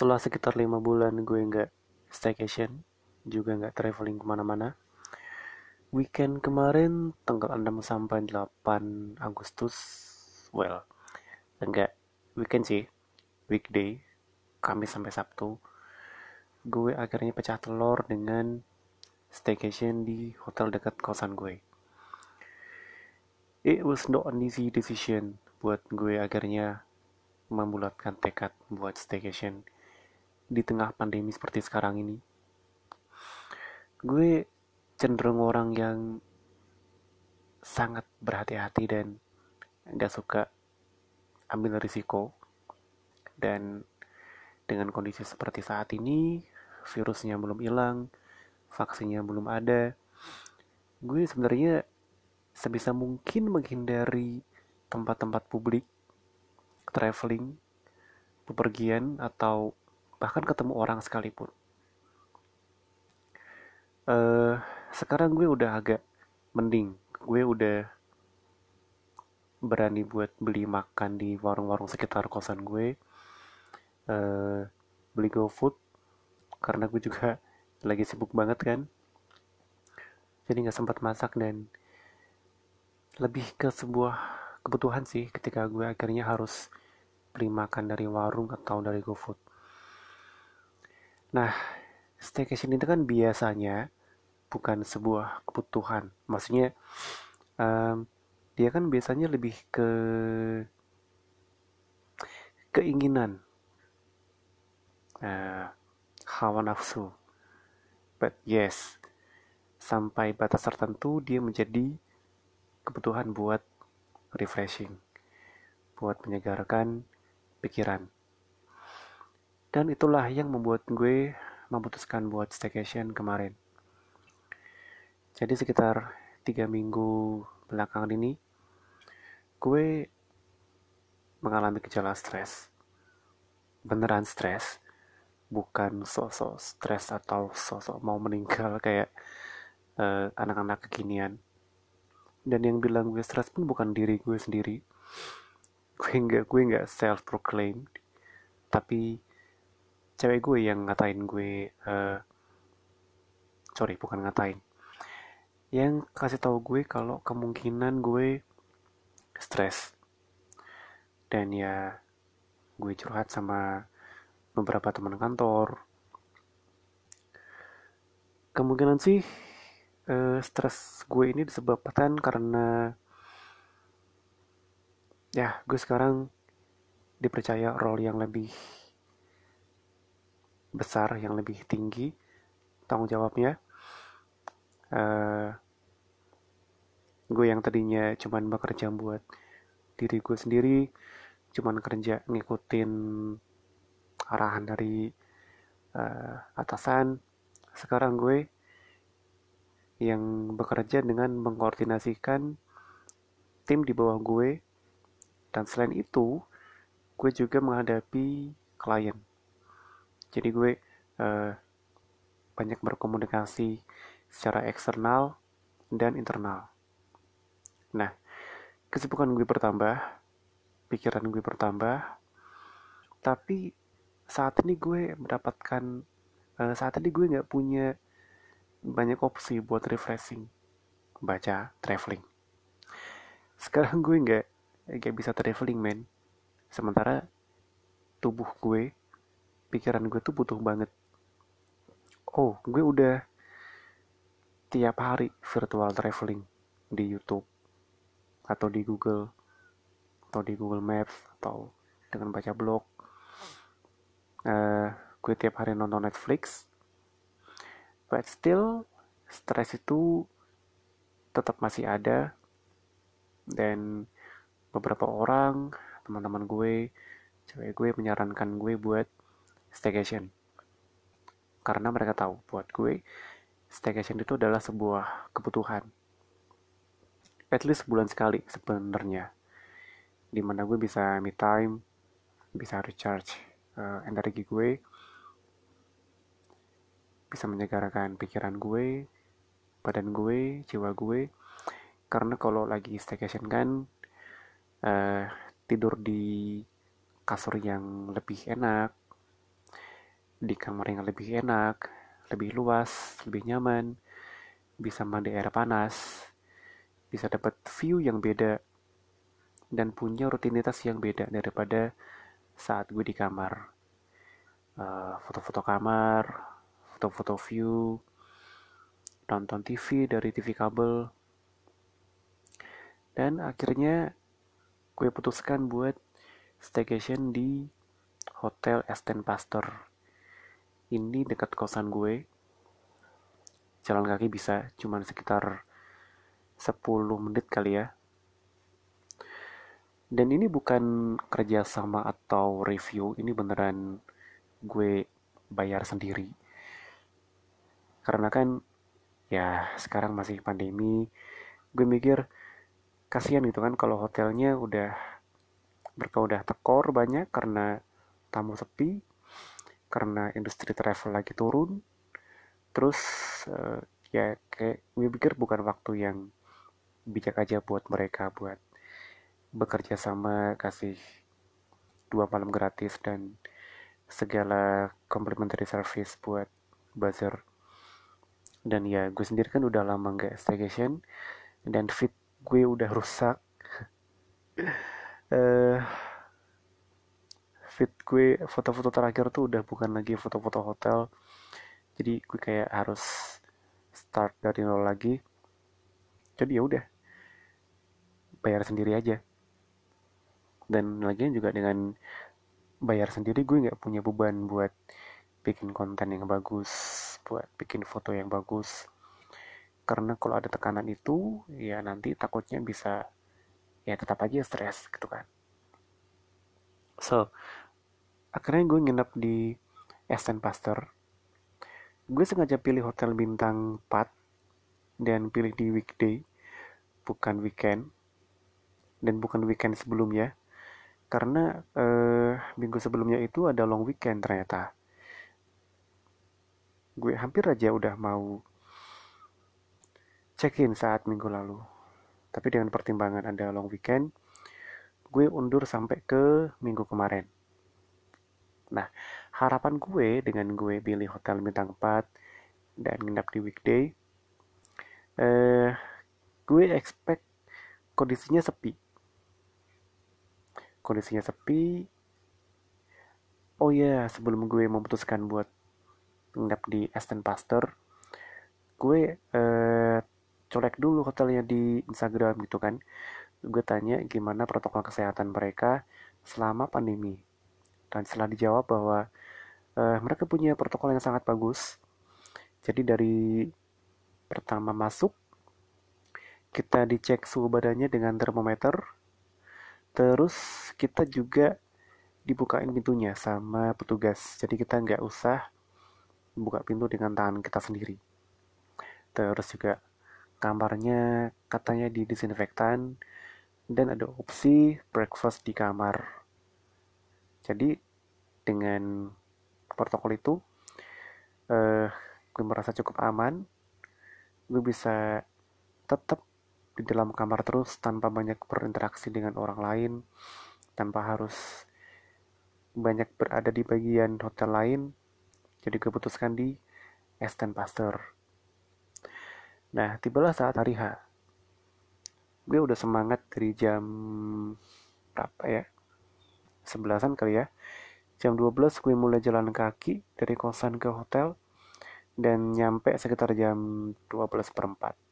setelah sekitar lima bulan gue nggak staycation juga nggak traveling ke mana-mana weekend kemarin tanggal 6 sampai 8 Agustus well enggak weekend sih weekday Kamis sampai Sabtu gue akhirnya pecah telur dengan staycation di hotel dekat kosan gue. It was not an easy decision buat gue akhirnya membulatkan tekad buat staycation di tengah pandemi seperti sekarang ini. Gue cenderung orang yang sangat berhati-hati dan gak suka ambil risiko. Dan dengan kondisi seperti saat ini, virusnya belum hilang, vaksinnya belum ada, gue sebenarnya sebisa mungkin menghindari tempat-tempat publik traveling, bepergian, atau bahkan ketemu orang sekalipun. Uh, sekarang gue udah agak mending. Gue udah berani buat beli makan di warung-warung sekitar kosan gue. Uh, beli GoFood karena gue juga lagi sibuk banget kan. Jadi nggak sempat masak dan lebih ke sebuah kebutuhan sih ketika gue akhirnya harus beli makan dari warung atau dari GoFood. Nah, staycation itu kan biasanya bukan sebuah kebutuhan. Maksudnya um, dia kan biasanya lebih ke keinginan, uh, hawa nafsu. But yes, sampai batas tertentu dia menjadi kebutuhan buat refreshing, buat menyegarkan pikiran. Dan itulah yang membuat gue memutuskan buat staycation kemarin. Jadi sekitar tiga minggu belakangan ini, gue mengalami gejala stres. Beneran stres, bukan sosok stres atau sosok mau meninggal kayak uh, anak-anak kekinian. Dan yang bilang gue stres pun bukan diri gue sendiri, gue nggak gue nggak self proclaimed tapi cewek gue yang ngatain gue uh, sorry bukan ngatain. Yang kasih tahu gue kalau kemungkinan gue stres. Dan ya gue curhat sama beberapa teman kantor. Kemungkinan sih uh, stres gue ini disebabkan karena ya gue sekarang dipercaya role yang lebih besar yang lebih tinggi tanggung jawabnya. Uh, gue yang tadinya cuman bekerja buat diri gue sendiri cuman kerja ngikutin arahan dari uh, atasan. Sekarang gue yang bekerja dengan mengkoordinasikan tim di bawah gue. Dan selain itu gue juga menghadapi klien jadi gue uh, banyak berkomunikasi secara eksternal dan internal. Nah kesibukan gue bertambah pikiran gue bertambah tapi saat ini gue mendapatkan uh, saat ini gue nggak punya banyak opsi buat refreshing baca traveling. Sekarang gue nggak gak bisa traveling men. Sementara tubuh gue pikiran gue tuh butuh banget. Oh gue udah tiap hari virtual traveling di YouTube atau di Google atau di Google Maps atau dengan baca blog. Uh, gue tiap hari nonton Netflix but still stres itu tetap masih ada. Dan beberapa orang teman-teman gue cewek gue menyarankan gue buat staycation. Karena mereka tahu buat gue staycation itu adalah sebuah kebutuhan. At least sebulan sekali sebenarnya di mana gue bisa me time bisa recharge uh, energi gue bisa menyegarkan pikiran gue badan gue jiwa gue. Karena kalau lagi staycation kan uh, tidur di kasur yang lebih enak di kamar yang lebih enak, lebih luas, lebih nyaman, bisa mandi air panas, bisa dapat view yang beda, dan punya rutinitas yang beda daripada saat gue di kamar. Eh, foto-foto uh, kamar, foto-foto view, nonton TV dari TV kabel, dan akhirnya gue putuskan buat staycation di Hotel Esten Pastor. Ini dekat kosan gue. Jalan kaki bisa, cuman sekitar 10 menit kali ya. Dan ini bukan kerja sama atau review, ini beneran gue bayar sendiri. Karena kan ya sekarang masih pandemi, gue mikir kasihan gitu kan kalau hotelnya udah mereka udah tekor banyak karena tamu sepi, karena industri travel lagi turun, terus uh, ya kayak gue pikir bukan waktu yang bijak aja buat mereka buat bekerja sama kasih dua malam gratis dan segala complimentary service buat buzzer. Dan ya gue sendiri kan udah lama nggak staycation dan fit gue udah rusak. Uh, fit gue foto-foto terakhir tuh udah bukan lagi foto-foto hotel. Jadi gue kayak harus start dari nol lagi. Jadi ya udah bayar sendiri aja. Dan lagi juga dengan bayar sendiri gue nggak punya beban buat bikin konten yang bagus buat bikin foto yang bagus. Karena kalau ada tekanan itu ya nanti takutnya bisa ya tetap aja stres gitu kan. So akhirnya gue nginep di Esten Pasteur. Gue sengaja pilih hotel bintang 4 dan pilih di weekday bukan weekend. Dan bukan weekend sebelumnya karena eh, minggu sebelumnya itu ada long weekend ternyata. Gue hampir aja udah mau check-in saat minggu lalu. Tapi dengan pertimbangan ada long weekend gue undur sampai ke minggu kemarin nah harapan gue dengan gue pilih hotel bintang 4 dan nginap di weekday eh, gue expect kondisinya sepi. Kondisinya sepi. Oh ya yeah, sebelum gue memutuskan buat nginap di Aston Pasteur gue eh, colek dulu hotelnya di Instagram gitu kan. Gue tanya gimana protokol kesehatan mereka selama pandemi dan setelah dijawab bahwa eh, mereka punya protokol yang sangat bagus. Jadi dari pertama masuk kita dicek suhu badannya dengan termometer. Terus kita juga dibukain pintunya sama petugas. Jadi kita nggak usah buka pintu dengan tangan kita sendiri. Terus juga kamarnya katanya di disinfektan dan ada opsi breakfast di kamar jadi dengan protokol itu eh, gue merasa cukup aman gue bisa tetap di dalam kamar terus tanpa banyak berinteraksi dengan orang lain, tanpa harus banyak berada di bagian hotel lain. Jadi keputuskan di Esten Pasteur. Nah, tibalah saat hari H. Gue udah semangat dari jam berapa ya? Sebelasan kali ya. Jam 12 gue mulai jalan kaki dari kosan ke hotel dan nyampe sekitar jam 12 per 4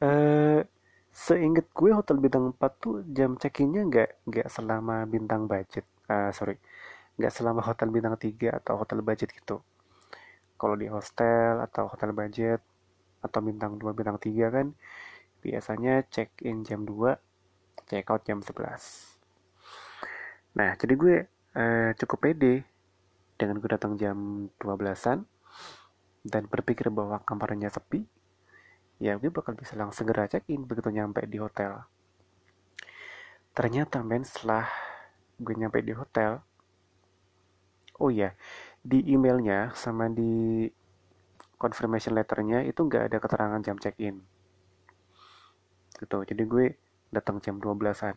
Uh, seinget gue hotel bintang 4 tuh jam check-innya nggak nggak selama bintang budget uh, sorry nggak selama hotel bintang 3 atau hotel budget gitu. Kalau di hostel atau hotel budget atau bintang 2 bintang 3 kan biasanya check in jam 2 check out jam 11 nah jadi gue uh, cukup pede dengan gue datang jam 12an dan berpikir bahwa kamarnya sepi ya gue bakal bisa langsung segera check-in begitu nyampe di hotel. Ternyata men setelah gue nyampe di hotel, oh ya di emailnya sama di confirmation letternya itu nggak ada keterangan jam check-in. Gitu, jadi gue datang jam 12-an.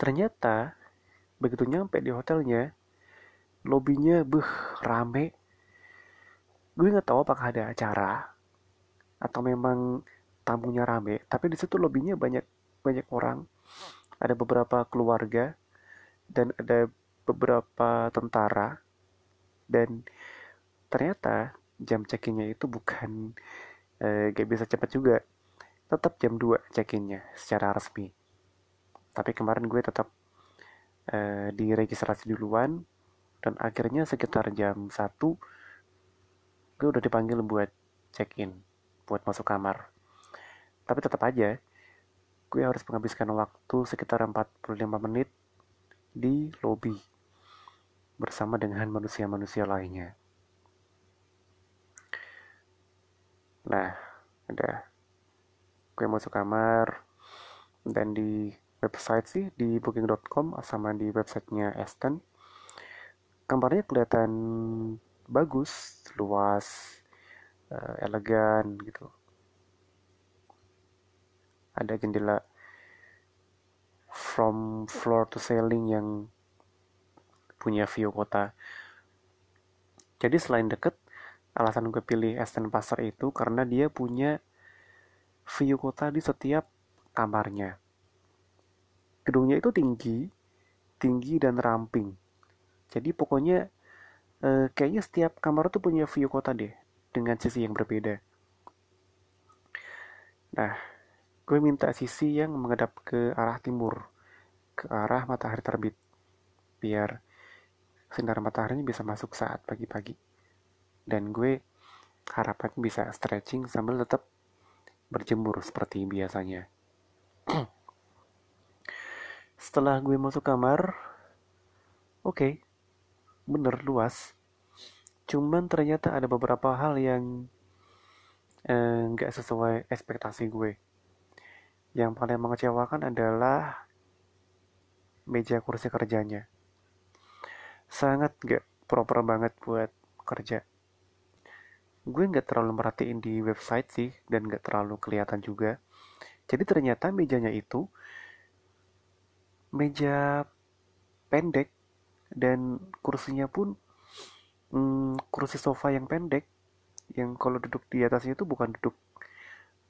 Ternyata begitu nyampe di hotelnya, lobbynya beh rame. Gue nggak tahu apakah ada acara atau memang tamunya rame tapi di situ lobbynya banyak banyak orang. Ada beberapa keluarga dan ada beberapa tentara. Dan ternyata jam check-innya itu bukan eh, gak bisa cepat juga. Tetap jam 2 check-innya secara resmi tapi kemarin gue tetap eh, diregistrasi duluan. Dan akhirnya sekitar jam 1 gue udah dipanggil buat check-in buat masuk kamar. Tapi tetap aja gue harus menghabiskan waktu sekitar 45 menit di lobby bersama dengan manusia-manusia lainnya. Nah ada gue masuk kamar dan di website sih di booking.com sama di websitenya Aston. Kamarnya kelihatan bagus luas uh, elegan gitu. Ada jendela from floor to ceiling yang punya view kota. Jadi selain deket alasan gue pilih Aston Pasar itu karena dia punya view kota di setiap kamarnya gedungnya itu tinggi tinggi dan ramping jadi pokoknya uh, kayaknya setiap kamar tuh punya view kota deh dengan sisi yang berbeda. Nah, gue minta sisi yang menghadap ke arah timur, ke arah matahari terbit, biar sinar mataharinya bisa masuk saat pagi-pagi. Dan gue harapannya bisa stretching sambil tetap berjemur seperti biasanya. Setelah gue masuk kamar, oke, okay, bener luas. Cuman ternyata ada beberapa hal yang eh, nggak eh, sesuai ekspektasi gue. Yang paling mengecewakan adalah meja kursi kerjanya. Sangat gak proper banget buat kerja. Gue nggak terlalu merhatiin di website sih dan nggak terlalu kelihatan juga. Jadi ternyata mejanya itu meja pendek dan kursinya pun hmm, kursi sofa yang pendek yang kalau duduk di atasnya itu bukan duduk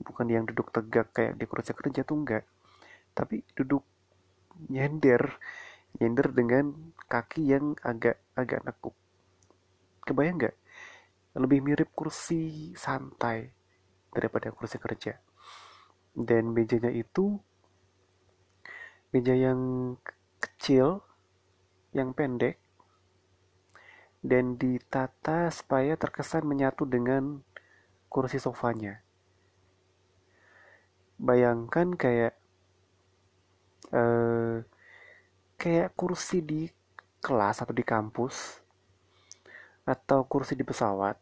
bukan yang duduk tegak kayak di kursi kerja tuh enggak. Tapi duduk nyender nyender dengan kaki yang agak agak nekuk. Kebayang nggak lebih mirip kursi santai daripada kursi kerja. Dan mejanya itu meja yang kecil yang pendek dan ditata supaya terkesan menyatu dengan kursi sofanya. Bayangkan kayak uh, kayak kursi di kelas atau di kampus atau kursi di pesawat.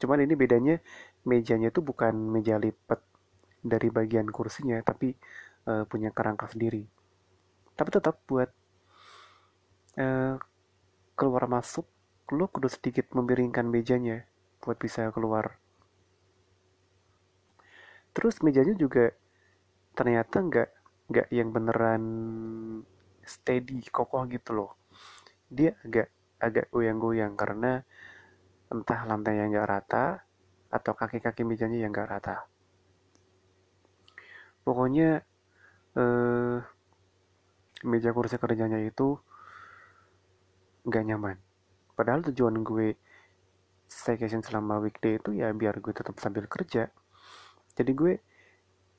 Cuman ini bedanya mejanya itu bukan meja lipat dari bagian kursinya tapi uh, punya kerangka sendiri. Tapi tetap buat Eh, keluar masuk lo kudu sedikit memiringkan mejanya buat bisa keluar. Terus mejanya juga ternyata nggak nggak yang beneran steady kokoh gitu loh. Dia agak agak goyang-goyang karena entah lantai yang nggak rata atau kaki-kaki mejanya yang nggak rata. Pokoknya eh, meja kursi kerjanya itu nggak nyaman. Padahal tujuan gue staycation selama weekday itu ya biar gue tetap sambil kerja. Jadi gue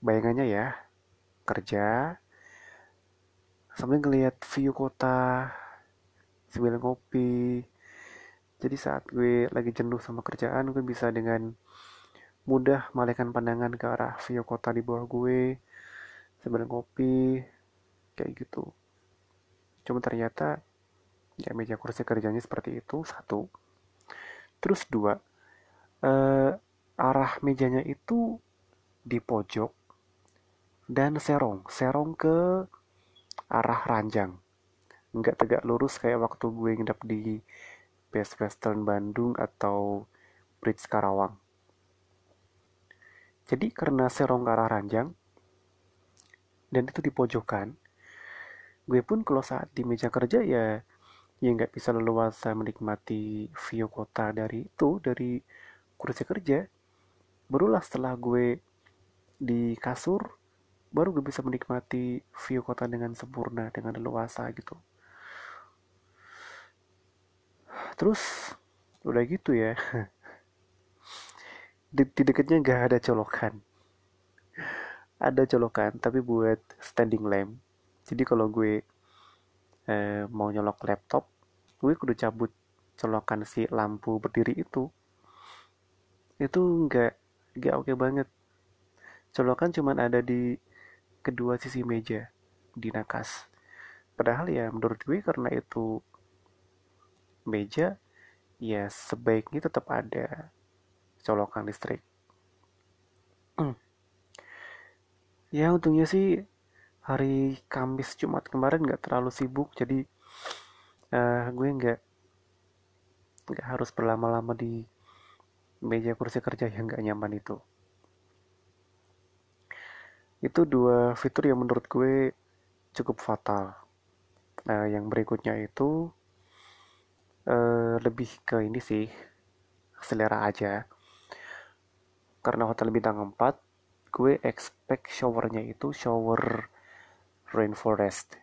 bayangannya ya kerja sambil ngeliat view kota sambil ngopi. Jadi saat gue lagi jenuh sama kerjaan gue bisa dengan mudah malihkan pandangan ke arah view kota di bawah gue sambil ngopi kayak gitu. Cuma ternyata ya meja kursi kerjanya seperti itu satu. Terus dua eh, arah mejanya itu di pojok dan serong. Serong ke arah ranjang. Nggak tegak lurus kayak waktu gue nginep di Best Western Bandung atau Bridge Karawang. Jadi karena serong ke arah ranjang dan itu di pojokan gue pun kalau saat di meja kerja ya ya nggak bisa leluasa menikmati view kota dari itu dari kursi kerja. Barulah setelah gue di kasur baru gue bisa menikmati view kota dengan sempurna dengan leluasa gitu. Terus udah gitu ya. Di, di dekatnya nggak ada colokan ada colokan tapi buat standing lamp. Jadi kalau gue eh, mau nyolok laptop gue kudu cabut colokan si lampu berdiri itu. Itu nggak nggak oke banget. Colokan cuman ada di kedua sisi meja di nakas. Padahal ya menurut gue karena itu meja ya sebaiknya tetap ada colokan listrik ya untungnya sih hari Kamis Jumat kemarin nggak terlalu sibuk jadi uh, gue nggak nggak harus berlama-lama di meja kursi kerja yang nggak nyaman itu. Itu dua fitur yang menurut gue cukup fatal. Nah yang berikutnya itu uh, lebih ke ini sih selera aja. Karena hotel bintang 4 gue expect showernya itu shower rainforest.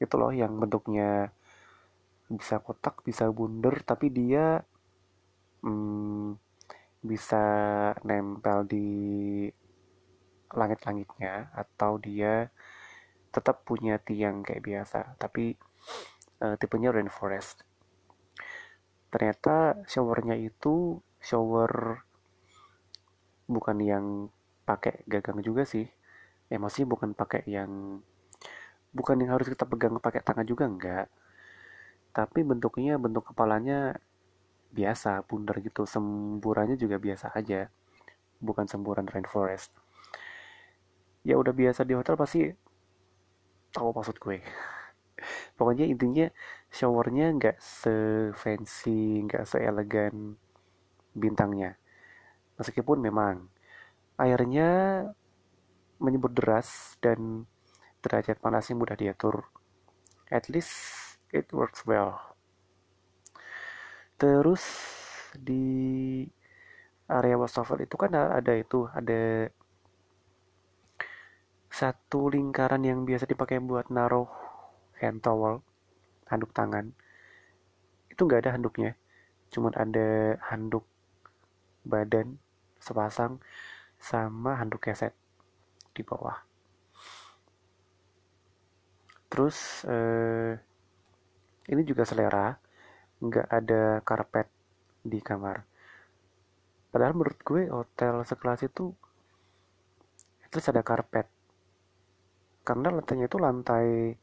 Itu loh yang bentuknya bisa kotak bisa bundar tapi dia hmm, bisa nempel di langit-langitnya atau dia tetap punya tiang kayak biasa tapi uh, tipenya rainforest. Ternyata showernya itu shower bukan yang pakai gagang juga sih. Emosi bukan pakai yang bukan yang harus kita pegang pakai tangan juga enggak. Tapi bentuknya bentuk kepalanya biasa bundar gitu. Semburannya juga biasa aja. Bukan semburan rainforest. Ya udah biasa di hotel pasti tahu maksud gue. Pokoknya intinya showernya nggak se fancy nggak se elegan bintangnya. Meskipun memang airnya menyebut deras dan derajat panasnya mudah diatur. At least it works well. Terus di area wastafel itu kan ada itu ada satu lingkaran yang biasa dipakai buat naruh hand towel handuk tangan. Itu nggak ada handuknya cuman ada handuk badan sepasang sama handuk keset di bawah. Terus eh, ini juga selera nggak ada karpet di kamar. Padahal menurut gue hotel sekelas itu terus ada karpet. Karena lantainya itu lantai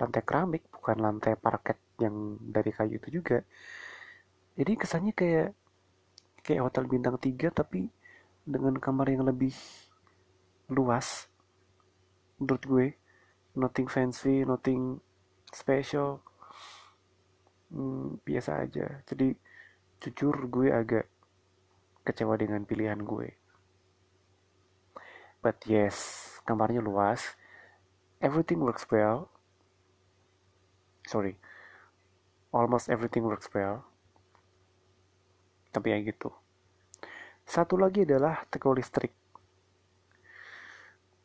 lantai keramik bukan lantai parket yang dari kayu itu juga. Jadi kesannya kayak kayak hotel bintang 3 tapi dengan kamar yang lebih luas menurut gue. Nothing fancy nothing special. Hmm, biasa aja. Jadi jujur gue agak kecewa dengan pilihan gue. But yes kamarnya luas. Everything works well. Sorry. Almost everything works well. Tapi ya gitu satu lagi adalah teko listrik.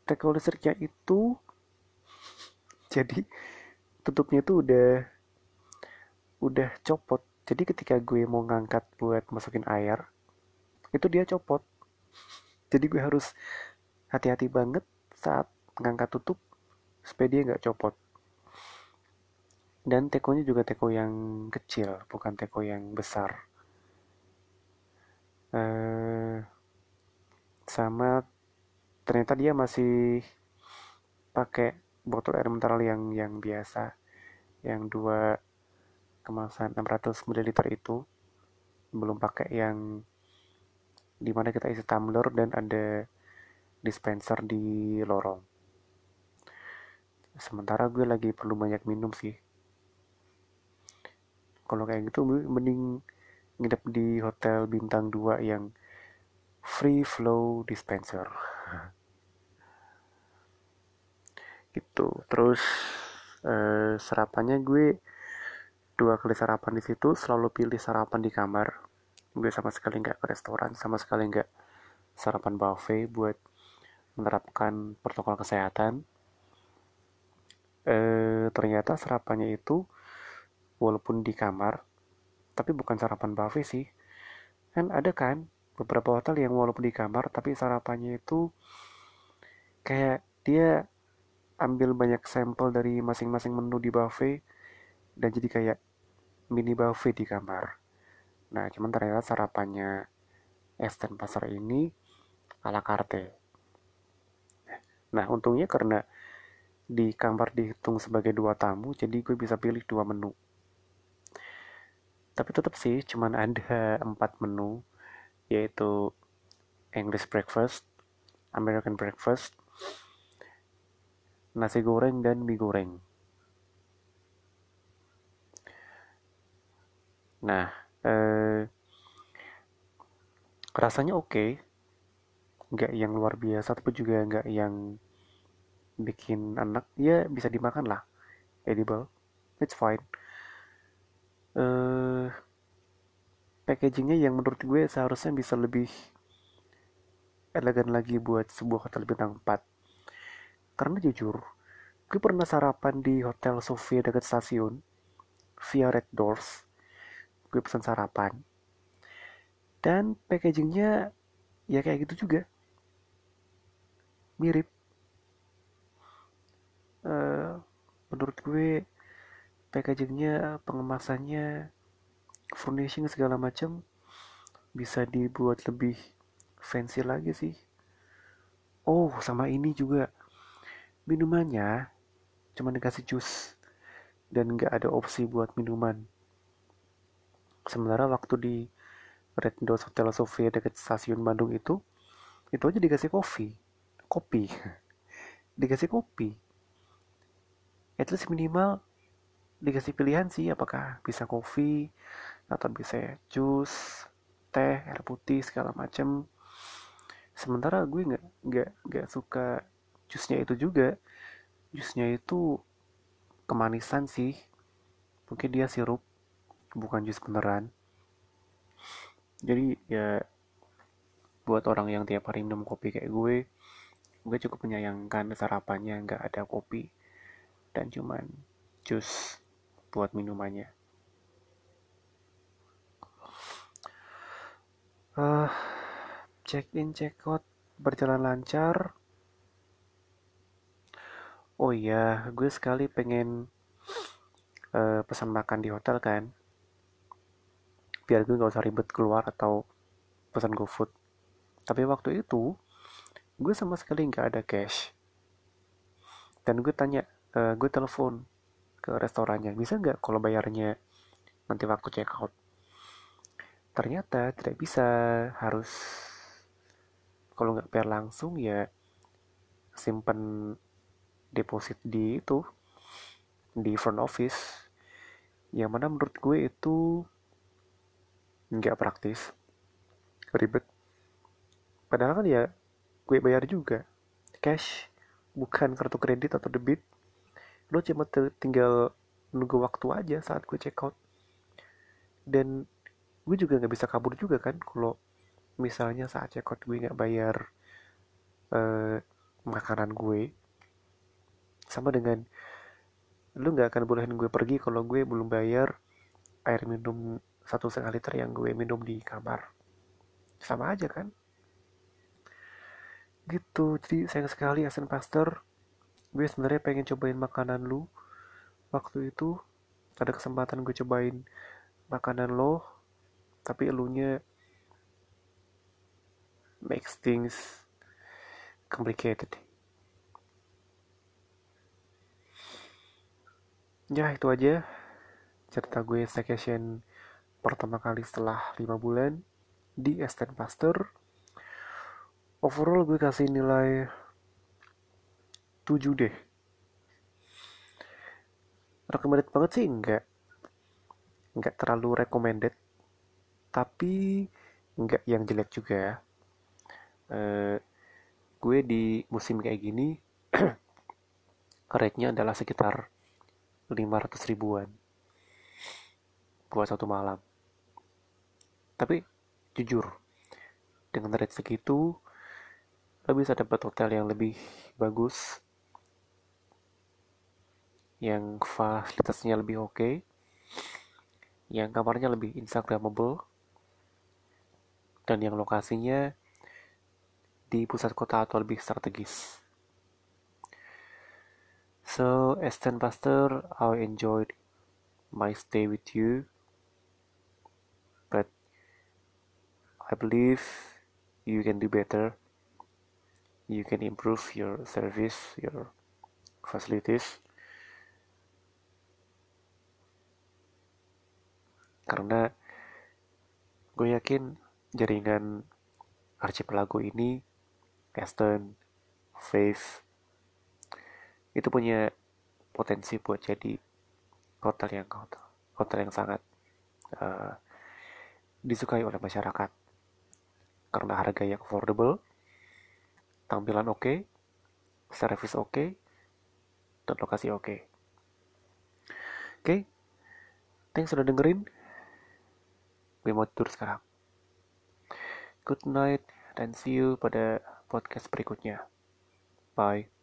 Teko listriknya itu jadi tutupnya itu udah udah copot. Jadi ketika gue mau ngangkat buat masukin air itu dia copot. Jadi gue harus hati-hati banget saat ngangkat tutup supaya dia nggak copot. Dan tekonya juga teko yang kecil bukan teko yang besar uh, sama ternyata dia masih pakai botol air mineral yang yang biasa yang dua kemasan 600 ml itu. Belum pakai yang di mana kita isi tumbler dan ada dispenser di lorong. Sementara gue lagi perlu banyak minum sih. Kalau kayak gitu mending nginep di hotel bintang 2 yang free flow dispenser. Gitu. Terus eh, sarapannya gue dua kali sarapan di situ selalu pilih sarapan di kamar. Gue sama sekali nggak ke restoran sama sekali nggak sarapan buffet buat menerapkan protokol kesehatan. Eh, ternyata sarapannya itu walaupun di kamar tapi bukan sarapan buffet sih kan ada kan beberapa hotel yang walaupun di kamar tapi sarapannya itu kayak dia ambil banyak sampel dari masing-masing menu di buffet dan jadi kayak mini buffet di kamar. Nah, cuman ternyata sarapannya Esten Pasar ini ala carte. Nah, untungnya karena di kamar dihitung sebagai dua tamu, jadi gue bisa pilih dua menu. Tapi tetap sih, cuman ada empat menu, yaitu English breakfast, American breakfast, nasi goreng, dan mie goreng. Nah, eh, rasanya oke, okay. nggak yang luar biasa, tapi juga nggak yang bikin anak, ya bisa dimakan lah, edible, it's fine. Eh, packagingnya yang menurut gue seharusnya bisa lebih elegan lagi buat sebuah hotel bintang 4. Karena jujur, gue pernah sarapan di Hotel Sofia dekat stasiun via Red Doors. Gue pesan sarapan. Dan packagingnya ya kayak gitu juga. Mirip. Uh, menurut gue packagingnya pengemasannya furnishing segala macam bisa dibuat lebih fancy lagi sih. Oh sama ini juga. Minumannya cuma dikasih jus dan nggak ada opsi buat minuman. Sementara waktu di Red Doors Hotel Sofia dekat stasiun Bandung itu itu aja dikasih kopi. Kopi. Dikasih kopi. At least minimal dikasih pilihan sih apakah bisa kopi atau bisa jus teh air putih segala macam sementara gue nggak nggak nggak suka jusnya itu juga. Jusnya itu kemanisan sih. Mungkin dia sirup bukan jus beneran. Jadi ya buat orang yang tiap hari minum kopi kayak gue gue cukup menyayangkan sarapannya nggak ada kopi. Dan cuman jus buat minumannya? Uh, check in check out berjalan lancar. Oh iya gue sekali pengen uh, pesan makan di hotel kan. Biar gue gak usah ribet keluar atau pesan GoFood. Tapi waktu itu gue sama sekali nggak ada cash. Dan gue tanya uh, gue telepon ke restorannya. Bisa nggak kalau bayarnya nanti waktu check out? Ternyata tidak bisa. Harus kalau nggak bayar langsung ya simpen deposit di itu di front office. Yang mana menurut gue itu nggak praktis. Ribet. Padahal kan ya gue bayar juga. Cash. Bukan kartu kredit atau debit lo cuma tinggal nunggu waktu aja saat gue check out. Dan gue juga nggak bisa kabur juga kan kalau misalnya saat check out gue nggak bayar uh, makanan gue sama dengan lu nggak akan bolehin gue pergi kalau gue belum bayar air minum satu setengah liter yang gue minum di kamar. Sama aja kan? Gitu. Jadi sayang sekali Asen Pastor gue sebenarnya pengen cobain makanan lu. Waktu itu ada kesempatan gue cobain makanan lo tapi elunya makes things complicated. Ya itu aja cerita gue staycation pertama kali setelah 5 bulan di Esten Pasteur. Overall gue kasih nilai 7 deh. Recommended banget sih enggak enggak terlalu recommended. Tapi enggak yang jelek juga uh, gue di musim kayak gini rate-nya adalah sekitar 500 ribuan buat satu malam. Tapi jujur, dengan rate segitu, lo bisa dapat hotel yang lebih bagus, yang fasilitasnya lebih oke, okay, yang kamarnya lebih instagramable, dan yang lokasinya di pusat kota atau lebih strategis. So, as ten pastor, I enjoyed my stay with you, but I believe you can do better. You can improve your service, your facilities. Karena gue yakin jaringan archipelago ini, Aston, Faith, itu punya potensi buat jadi hotel yang hotel, hotel yang sangat uh, disukai oleh masyarakat karena harga yang affordable, tampilan oke, okay, service oke, okay, dan lokasi oke. Okay. Oke, okay. thanks sudah dengerin. Gue mau tidur sekarang. Good night dan see you pada podcast berikutnya. Bye.